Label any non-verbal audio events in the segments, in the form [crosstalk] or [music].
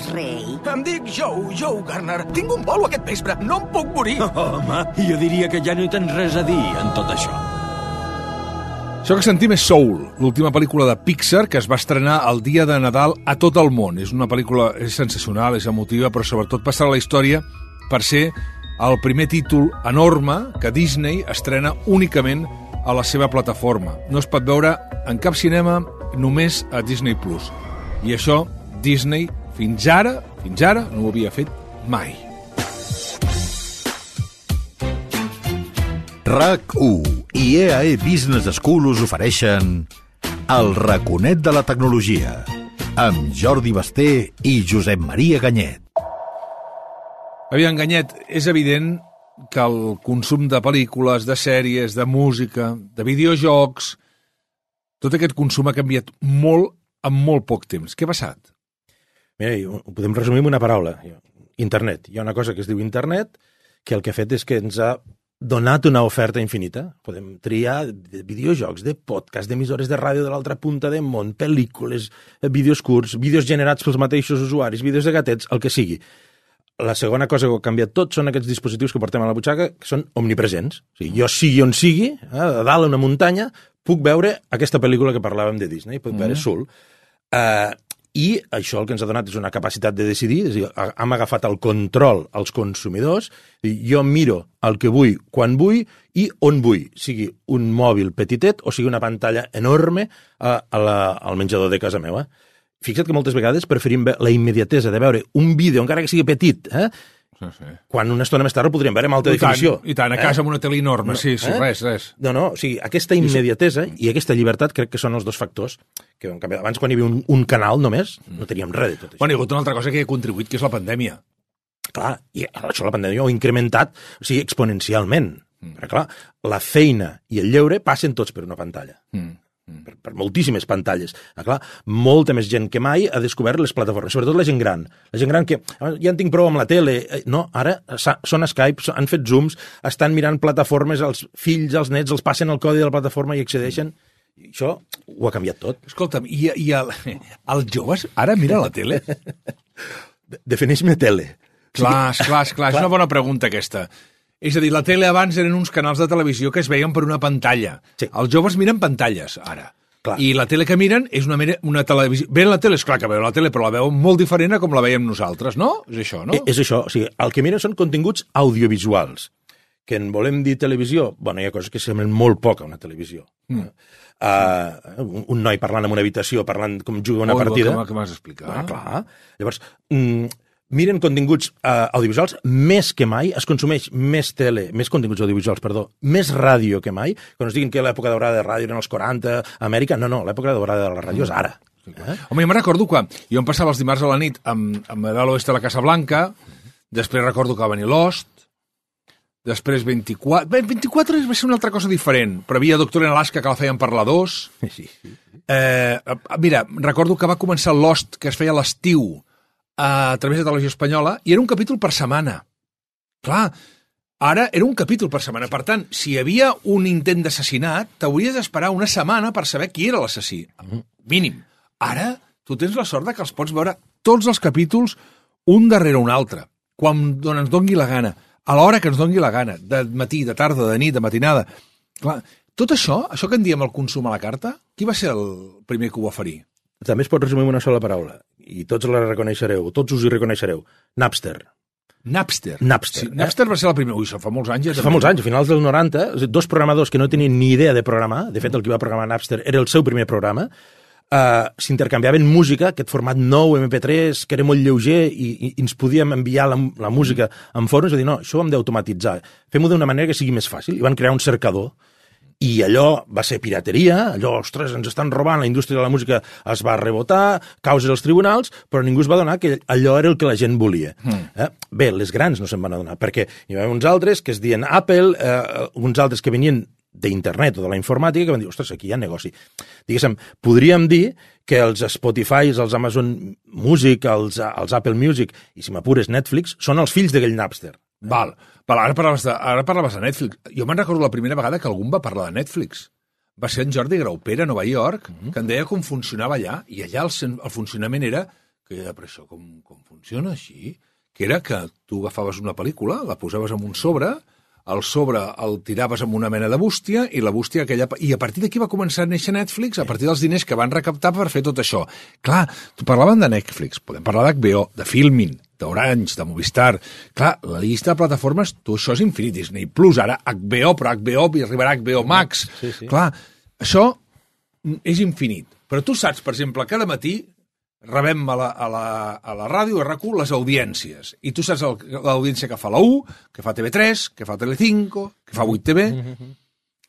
dius, rei? Em dic Joe, Joe Garner. Tinc un bolo aquest vespre. No em puc morir. Home, jo diria que ja no hi tens res a dir en tot això. Això que sentim és Soul, l'última pel·lícula de Pixar que es va estrenar el dia de Nadal a tot el món. És una pel·lícula és sensacional, és emotiva, però sobretot passarà a la història per ser el primer títol enorme que Disney estrena únicament a la seva plataforma. No es pot veure en cap cinema només a Disney+. Plus. I això Disney fins ara, fins ara no ho havia fet mai. RAC1 i EAE Business School us ofereixen El raconet de la tecnologia amb Jordi Basté i Josep Maria Ganyet. Aviam, Ganyet, és evident que el consum de pel·lícules, de sèries, de música, de videojocs, tot aquest consum ha canviat molt en molt poc temps. Què ha passat? Mira, ho podem resumir amb una paraula. Internet. Hi ha una cosa que es diu internet que el que ha fet és que ens ha donat una oferta infinita. Podem triar de videojocs, de podcast, d'emissores de ràdio de l'altra punta del món, pel·lícules, vídeos curts, vídeos generats pels mateixos usuaris, vídeos de gatets, el que sigui. La segona cosa que ha canviat tot són aquests dispositius que portem a la butxaca, que són omnipresents. O sigui, jo sigui on sigui, eh, a dalt una muntanya, puc veure aquesta pel·lícula que parlàvem de Disney, puc veure mm. Soul. Uh, i això el que ens ha donat és una capacitat de decidir, és a dir, hem agafat el control als consumidors, i jo miro el que vull, quan vull i on vull, sigui un mòbil petitet o sigui una pantalla enorme a, a la, al menjador de casa meva. Fixa't que moltes vegades preferim la immediatesa de veure un vídeo, encara que sigui petit, eh? Sí, sí. Quan una estona més tard el podríem veure amb alta I definició. Tant, I tant, a casa eh? amb una tele enorme, no, sí, sí, eh? res, res. No, no, o sigui, aquesta immediatesa i aquesta llibertat crec que són els dos factors que en canvi, abans quan hi havia un, un canal només no teníem res de tot això. Bueno, hi ha hagut una altra cosa que hi ha contribuït, que és la pandèmia. Clar, i això la pandèmia ho ha incrementat, o sigui, exponencialment. Mm. Però clar, la feina i el lleure passen tots per una pantalla. Mm per, per moltíssimes pantalles. Ah, clar, molta més gent que mai ha descobert les plataformes, sobretot la gent gran. La gent gran que ah, ja en tinc prou amb la tele. Eh, no, ara són a Skype, han fet zooms, estan mirant plataformes, els fills, els nets, els passen el codi de la plataforma i accedeixen. I això ho ha canviat tot. Escolta'm, i, i el, [laughs] els joves ara mira la tele? [laughs] Defineix-me tele. Clar, sí, clar, clar, és una bona pregunta aquesta. És a dir, la tele abans eren uns canals de televisió que es veien per una pantalla. Sí. Els joves miren pantalles, ara. Clar. I la tele que miren és una, una televisió... Ven la tele, és clar que veuen la tele, però la veuen molt diferent a com la veiem nosaltres, no? És això, no? És, eh, és això, o sigui, el que miren són continguts audiovisuals. Que en volem dir televisió, bueno, hi ha coses que semblen molt poc a una televisió. Mm. Uh, un, un noi parlant en una habitació, parlant com juga una oh, partida... Com, com has explicat. Ah, clar. Llavors, mm, miren continguts eh, audiovisuals més que mai, es consumeix més tele, més continguts audiovisuals, perdó, més ràdio que mai. Quan es diguin que l'època daurada de ràdio eren els 40, Amèrica, no, no, l'època daurada de la ràdio és ara. Eh? Home, jo me'n recordo que jo em passava els dimarts a la nit amb, amb a l'oest de la Casa Blanca, després recordo que va venir Lost, després 24... Bé, 24 va ser una altra cosa diferent, però havia Doctor en Alaska que la feien per la 2. Sí, sí. Eh, mira, recordo que va començar Lost, que es feia a l'estiu, a través de televisió espanyola i era un capítol per setmana. Clar, ara era un capítol per setmana. Per tant, si hi havia un intent d'assassinat, t'hauries d'esperar una setmana per saber qui era l'assassí. Mínim. Ara, tu tens la sort de que els pots veure tots els capítols un darrere un altre, quan ens dongui la gana, a l'hora que ens dongui la gana, de matí, de tarda, de nit, de matinada. Clar, tot això, això que en diem el consum a la carta, qui va ser el primer que ho va oferir? També es pot resumir en una sola paraula, i tots la reconeixereu, tots us hi reconeixereu. Napster. Napster. Napster. Sí, Napster va ser la primera... Ui, això fa molts anys. Ja fa molts anys, a finals dels 90, dos programadors que no tenien ni idea de programar, de fet el que va programar Napster era el seu primer programa, uh, s'intercanviaven música, aquest format nou, MP3, que era molt lleuger i, i ens podíem enviar la, la música en forums, a dir, no, això ho hem d'automatitzar, fem-ho d'una manera que sigui més fàcil. I van crear un cercador i allò va ser pirateria, allò, ostres, ens estan robant, la indústria de la música es va rebotar, causes als tribunals, però ningú es va donar que allò era el que la gent volia. Mm. Eh? Bé, les grans no se'n van adonar, perquè hi havia uns altres que es diuen Apple, eh, uns altres que venien d'internet o de la informàtica que van dir, ostres, aquí hi ha negoci. Diguéssim, podríem dir que els Spotify, els Amazon Music, els, els Apple Music i, si m'apures, Netflix, són els fills d'aquell Napster. Val. Val, ara parlaves, de, ara parlaves de Netflix. Jo me'n recordo la primera vegada que algú va parlar de Netflix. Va ser en Jordi Graupera a Nova York, mm -hmm. que em deia com funcionava allà, i allà el, el funcionament era que era, però això com, com funciona així? Que era que tu agafaves una pel·lícula, la posaves en un sobre, el sobre el tiraves amb una mena de bústia i la bústia aquella... I a partir d'aquí va començar a néixer Netflix, a partir dels diners que van recaptar per fer tot això. Clar, tu parlaven de Netflix, podem parlar d'HBO, de Filmin, d'Orange, de Movistar... Clar, la llista de plataformes, tu això és infinit. Disney Plus, ara HBO, però HBO i arribarà HBO Max. Sí, sí. Clar, això és infinit. Però tu saps, per exemple, cada matí rebem a la, a la, a la ràdio, a RAC1, les audiències. I tu saps l'audiència que fa la 1, que fa TV3, que fa Telecinco, que fa 8TV...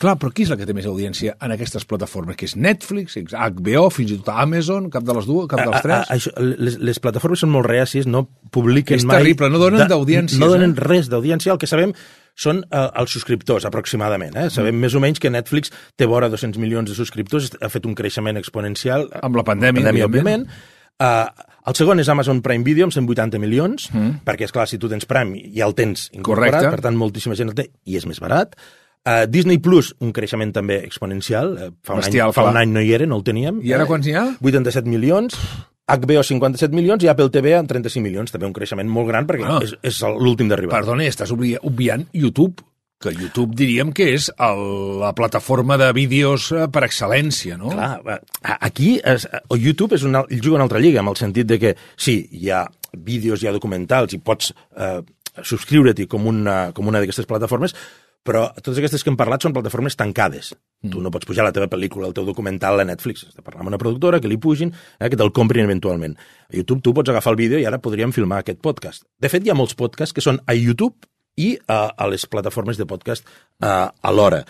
Clar, però qui és la que té més audiència en aquestes plataformes? Que és Netflix, HBO, fins i tot Amazon, cap de les dues, cap dels A- a- tres? això, les, les plataformes són molt reàcies, no publiquen És mai... terrible, no donen da- d'audiències, No donen eh? res d'audiència, el que sabem són eh, els subscriptors, aproximadament. Eh? Sabem Mm. més o menys que Netflix té vora 200 milions de subscriptors, ha fet un creixement exponencial. Amb la pandèmia, pandèmia evidentment. òbviament. Uh, el segon és Amazon Prime Video, amb 180 milions, mm. perquè, és clar si tu tens Prime ja el tens incorporat, Correcte. per tant, moltíssima gent el té, i és més barat. Uh, Disney Plus, un creixement també exponencial. Uh, fa, un any, Bestial, fa clar. un any no hi era, no el teníem. I ara Eh, quants n'hi ha? 87 milions, HBO 57 milions i Apple TV amb 35 milions. També un creixement molt gran perquè Ah. és, és l'últim d'arribar. Perdona, estàs obvi obviant YouTube, que YouTube diríem que és el, la plataforma de vídeos eh, per excel·lència, no? Clar, aquí és, o YouTube és una, juga una altra lliga, amb el sentit de que sí, hi ha vídeos, hi ha documentals i pots eh, subscriure-t'hi com una, com una d'aquestes plataformes, però totes aquestes que hem parlat són plataformes tancades. Mm. Tu no pots pujar la teva pel·lícula, el teu documental a Netflix. Has de parlar amb una productora, que li pugin, eh, que te'l comprin eventualment. A YouTube tu pots agafar el vídeo i ara podríem filmar aquest podcast. De fet, hi ha molts podcasts que són a YouTube i a, a les plataformes de podcast uh, alhora.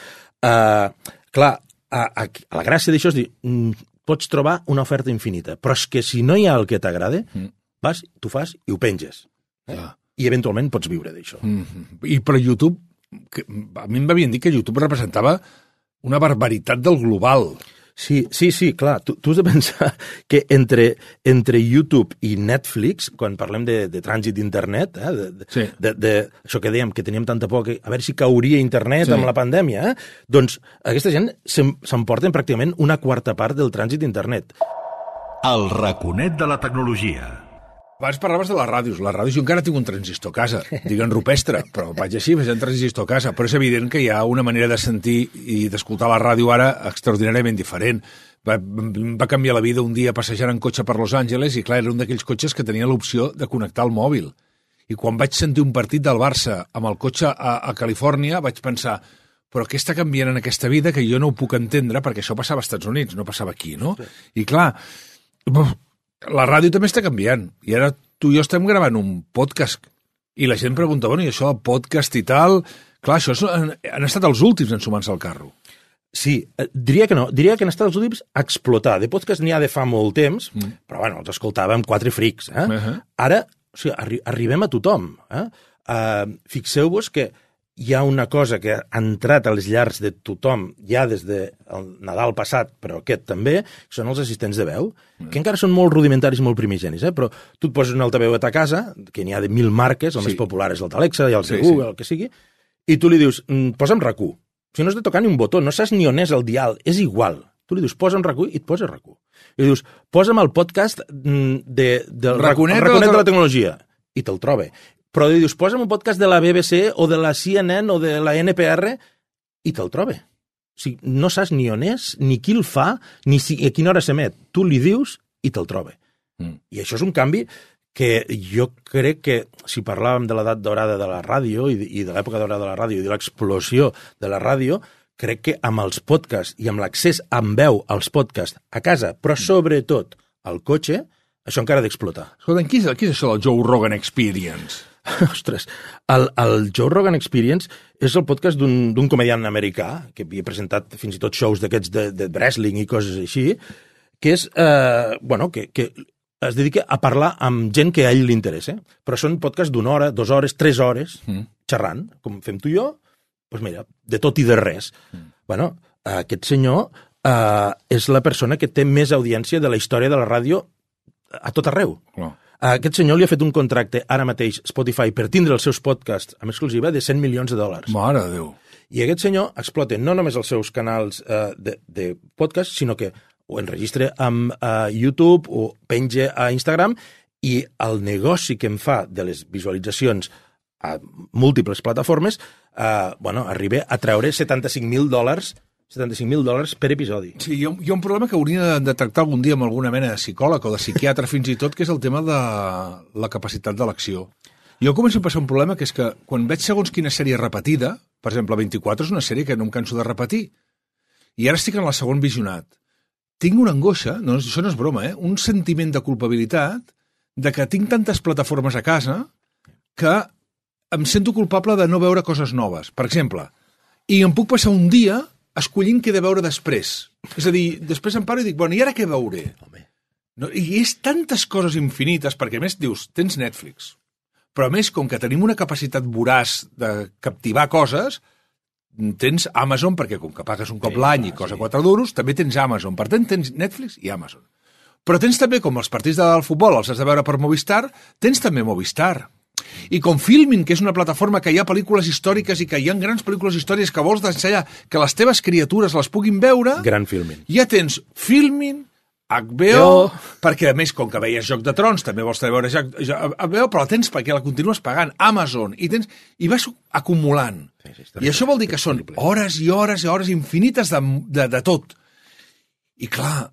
Uh, clar, a, a, a la gràcia d'això és dir, mm, pots trobar una oferta infinita, però és que si no hi ha el que t'agrada, Mm. vas, tu fas i ho penges. Eh? Clar. I eventualment pots viure d'això. Mm. I per YouTube, que, a mi em m'havien dit que YouTube representava una barbaritat del global. Sí, sí, sí, clar. Tu, tu has de pensar que entre, entre YouTube i Netflix, quan parlem de, de trànsit d'internet, eh, de, de, Sí. de, de, això que dèiem, que teníem tanta por, que a veure si cauria internet Sí. amb la pandèmia, eh? doncs aquesta gent se'n- s'emporten pràcticament una quarta part del trànsit d'internet. El raconet de la tecnologia. Abans parlaves de les ràdios. Les ràdios, jo encara tinc un transistor a casa, diguen rupestre, [laughs] però vaig així, vaig un transistor a casa. Però és evident que hi ha una manera de sentir i d'escoltar la ràdio ara extraordinàriament diferent. Va, va canviar la vida un dia passejant en cotxe per Los Angeles i, clar, era un d'aquells cotxes que tenia l'opció de connectar el mòbil. I quan vaig sentir un partit del Barça amb el cotxe a, a Califòrnia, vaig pensar però què està canviant en aquesta vida que jo no ho puc entendre perquè això passava als Estats Units, no passava aquí, no? I clar, la ràdio també està canviant. I ara tu i jo estem gravant un podcast i la gent pregunta, bueno, i això, podcast i tal... Clar, això és, han, han estat els últims en sumar-se al carro. Sí, eh, diria que no. Diria que han estat els últims a explotar. De podcast n'hi ha de fa molt temps, mm. però bueno, els escoltàvem quatre frics. Eh? Uh -huh. Ara, o sigui, arri arribem a tothom. Eh? Uh, Fixeu-vos que hi ha una cosa que ha entrat a les llars de tothom ja des del Nadal passat, però aquest també, que són els assistents de veu, que encara són molt rudimentaris, molt primigenis, eh? però tu et poses un altaveu a ta casa, que n'hi ha de mil marques, el Sí. més popular és el d'Alexa i el Sí, de sí. Google, el que sigui, i tu li dius, mm, posa'm RAC1. Si no has de tocar ni un botó, no saps ni on és el dial, és igual. Tu li dius, posa'm RAC1 i et posa RAC1. I dius, posa'm el podcast mm, de, del Raconet el de la Raconet de la te- tecnologia i te'l troba. Però li dius, posa'm un podcast de la BBC o de la CNN o de la NPR i te'l troba. O sigui, no saps ni on és, ni qui el fa, ni si, a quina hora s'emet. Tu li dius i te'l troba. Mm. I això és un canvi que jo crec que, si parlàvem de l'edat dorada de la ràdio i de, i de l'època dorada de la ràdio i de l'explosió de la ràdio, crec que amb els podcasts i amb l'accés amb veu als podcasts a casa, però sobretot al cotxe, això encara ha d'explotar. Escolta, qui és, qui és això del Joe Rogan Experience? [laughs] Ostres, el, el Joe Rogan Experience és el podcast d'un comediant americà que havia presentat fins i tot shows d'aquests de, de wrestling i coses així, que és, eh, bueno, que, que es dedica a parlar amb gent que a ell li interessa, però són podcasts d'una hora, dues hores, tres hores, Mm. xerrant, com fem tu i jo, doncs mira, de tot i de res. Mm. Bueno, aquest senyor eh, és la persona que té més audiència de la història de la ràdio a tot arreu. No. A aquest senyor li ha fet un contracte ara mateix Spotify per tindre els seus podcasts amb exclusiva de 100 milions de dòlars. Mare de Déu. I aquest senyor explota no només els seus canals eh, de, de podcast, sinó que ho enregistra amb eh, YouTube o penja a Instagram i el negoci que em fa de les visualitzacions a múltiples plataformes, eh, bueno, arriba a treure 75.000 dòlars 75.000 dòlars per episodi. Sí, hi ha, hi ha un problema que hauria de, tractar algun dia amb alguna mena de psicòleg o de psiquiatre fins i tot, que és el tema de la capacitat d'elecció. Jo començo a passar un problema que és que quan veig segons quina sèrie repetida, per exemple, 24 és una sèrie que no em canso de repetir, i ara estic en el segon visionat, tinc una angoixa, no, això no és broma, eh? un sentiment de culpabilitat de que tinc tantes plataformes a casa que em sento culpable de no veure coses noves. Per exemple, i em puc passar un dia escollint què de veure després. És a dir, després em paro i dic, bueno, i ara què veuré? Home. No, I és tantes coses infinites, perquè a més dius, tens Netflix, però a més, com que tenim una capacitat voraç de captivar coses, tens Amazon, perquè com que pagues un cop Sí, l'any i costa sí. 4 duros, també tens Amazon. Per tant, tens Netflix i Amazon. Però tens també, com els partits del futbol els has de veure per Movistar, tens també Movistar. I com Filmin, que és una plataforma que hi ha pel·lícules històriques i que hi ha grans pel·lícules històriques que vols ensenyar que les teves criatures les puguin veure, Gran filming. ja tens Filmin, HBO, Jo- perquè a més, com que veies Joc de Trons, també vols veure Joc, HBO, però la tens perquè la continues pagant, Amazon, i tens i vas acumulant. Sí, sí, I això vol dir que són hores i hores i hores infinites de, de, de tot. I clar,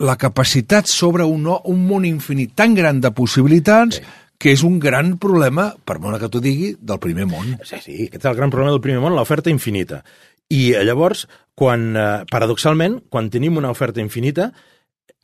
la capacitat sobre un, un món infinit tan gran de possibilitats Sí. Que és un gran problema, per molt que t'ho digui, del primer món. Sí, sí, aquest és el gran problema del primer món, l'oferta infinita. I eh, llavors, quan, eh, paradoxalment, quan tenim una oferta infinita,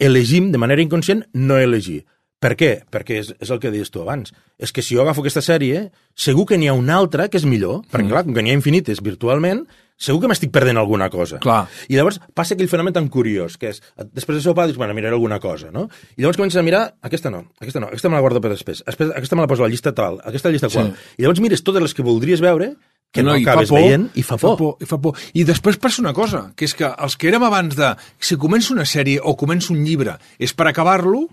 elegim de manera inconscient no elegir. Per què? Perquè és, és el que deies tu abans. És que si jo agafo aquesta sèrie, segur que n'hi ha una altra que és millor, perquè clar, com que n'hi ha infinites virtualment, segur que m'estic perdent alguna cosa. Clar. I llavors passa aquell fenomen tan curiós, que és, després de sopar, dius, bueno, miraré alguna cosa, no? I llavors comences a mirar, aquesta no, aquesta no, aquesta me la guardo per després, després aquesta me la poso a la llista tal, aquesta a la llista qual. I llavors mires totes les que voldries veure, que no, fa acabes por, veient, i fa por. I fa por. I després passa una cosa, que és que els que érem abans de... Si començo una sèrie o començo un llibre és per acabar-lo,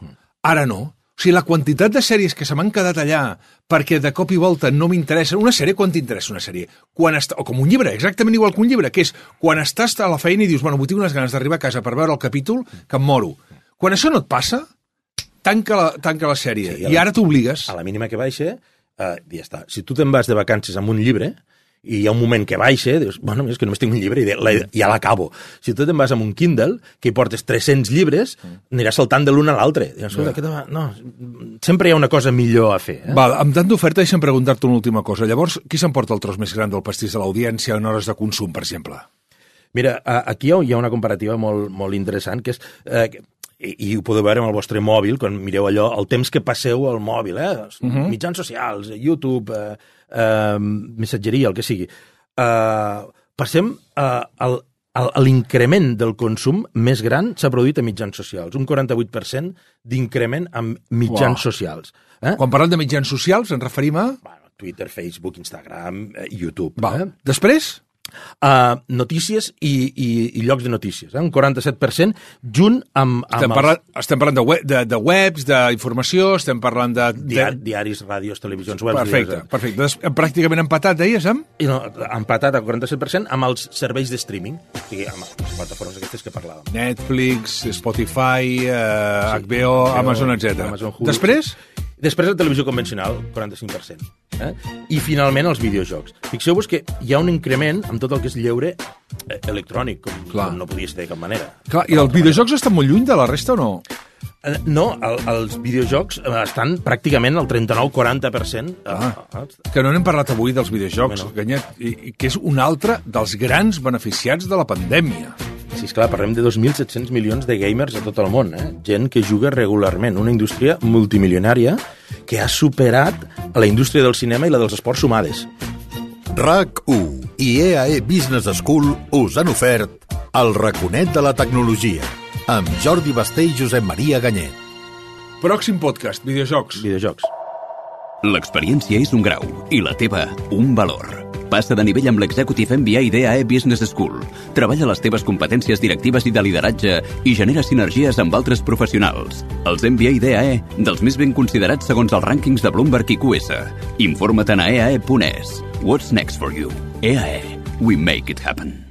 ara no. O sigui, la quantitat de sèries que se m'han quedat allà perquè de cop i volta no m'interessa... Una sèrie, quan t'interessa una sèrie? Quan està, o com un llibre, exactament igual que un llibre, que és quan estàs a la feina i dius, bueno, tinc unes ganes d'arribar a casa per veure el capítol, que em moro. Quan això no et passa, tanca la, tanca la sèrie. Sí, I la- ara t'obligues. A la mínima que baixa, eh, ja està. Si tu te'n vas de vacances amb un llibre, i hi ha un moment que baixa, dius, bueno, és que només tinc un llibre i la, ja l'acabo. Si tu te'n vas amb un Kindle, que hi portes 300 llibres, aniràs saltant de l'un a l'altre. Escolta, va... No, sempre hi ha una cosa millor a fer. Eh? Val, amb tanta oferta, deixa'm preguntar-te una última cosa. Llavors, qui s'emporta el tros més gran del pastís de l'audiència en hores de consum, per exemple? Mira, aquí hi ha- una comparativa molt, molt interessant, que és... Eh, i, i ho podeu veure amb el vostre mòbil, quan mireu allò, el temps que passeu al mòbil, eh? Uh -huh. mitjans socials, YouTube, eh, eh, missatgeria, el que sigui. Eh, passem eh, al, al, a l'increment del consum més gran s'ha produït a mitjans socials, un 48% d'increment amb mitjans Uau. socials. Eh? Quan parlem de mitjans socials, ens referim a... Bueno, Twitter, Facebook, Instagram, eh, YouTube. Val. Eh? Després? Uh, notícies i, i, i llocs de notícies, eh? un 47%, junt amb... amb Estem els parlant, estem parlant de, web, de, de webs, d'informació, estem parlant de... dia, de... diaris, ràdios, televisions, webs... Perfecte, diaris, perfecte. Des, pràcticament empatat, deies, amb? I no, empatat al 47% amb els serveis de streaming, o sigui, amb les plataformes aquestes que parlàvem. Netflix, Spotify, eh, HBO, Amazon, etc. Amazon, Hulu. Després? Després la televisió convencional, 45%. Eh? I finalment els videojocs. Fixeu-vos que hi ha un increment amb tot el que és lleure eh, electrònic, com, Clar. com no podia ser de cap manera. Clar, I els videojocs estan molt lluny de la resta o no? Eh, No, el, els videojocs eh, estan pràcticament al 39-40%. Ah. Eh, Que no n'hem parlat avui dels videojocs, Bueno. Ganyet, i, i que és un altre dels grans beneficiats de la pandèmia. Sí, esclar, parlem de 2.700 milions de gamers a tot el món, eh? gent que juga regularment, una indústria multimilionària que ha superat a la indústria del cinema i la dels esports sumades. RAC1 i EAE Business School us han ofert el raconet de la tecnologia amb Jordi Basté i Josep Maria Ganyet. Pròxim podcast, videojocs. Videojocs. L'experiència és un grau i la teva un valor. Passa de nivell amb l'Executive MBA d'EAE Business School. Treballa les teves competències directives i de lideratge i genera sinergies amb altres professionals. Els MBA d'EAE, dels més ben considerats segons els rànquings de Bloomberg i QS. Informa't a eae.es. What's next for you? EAE. We make it happen.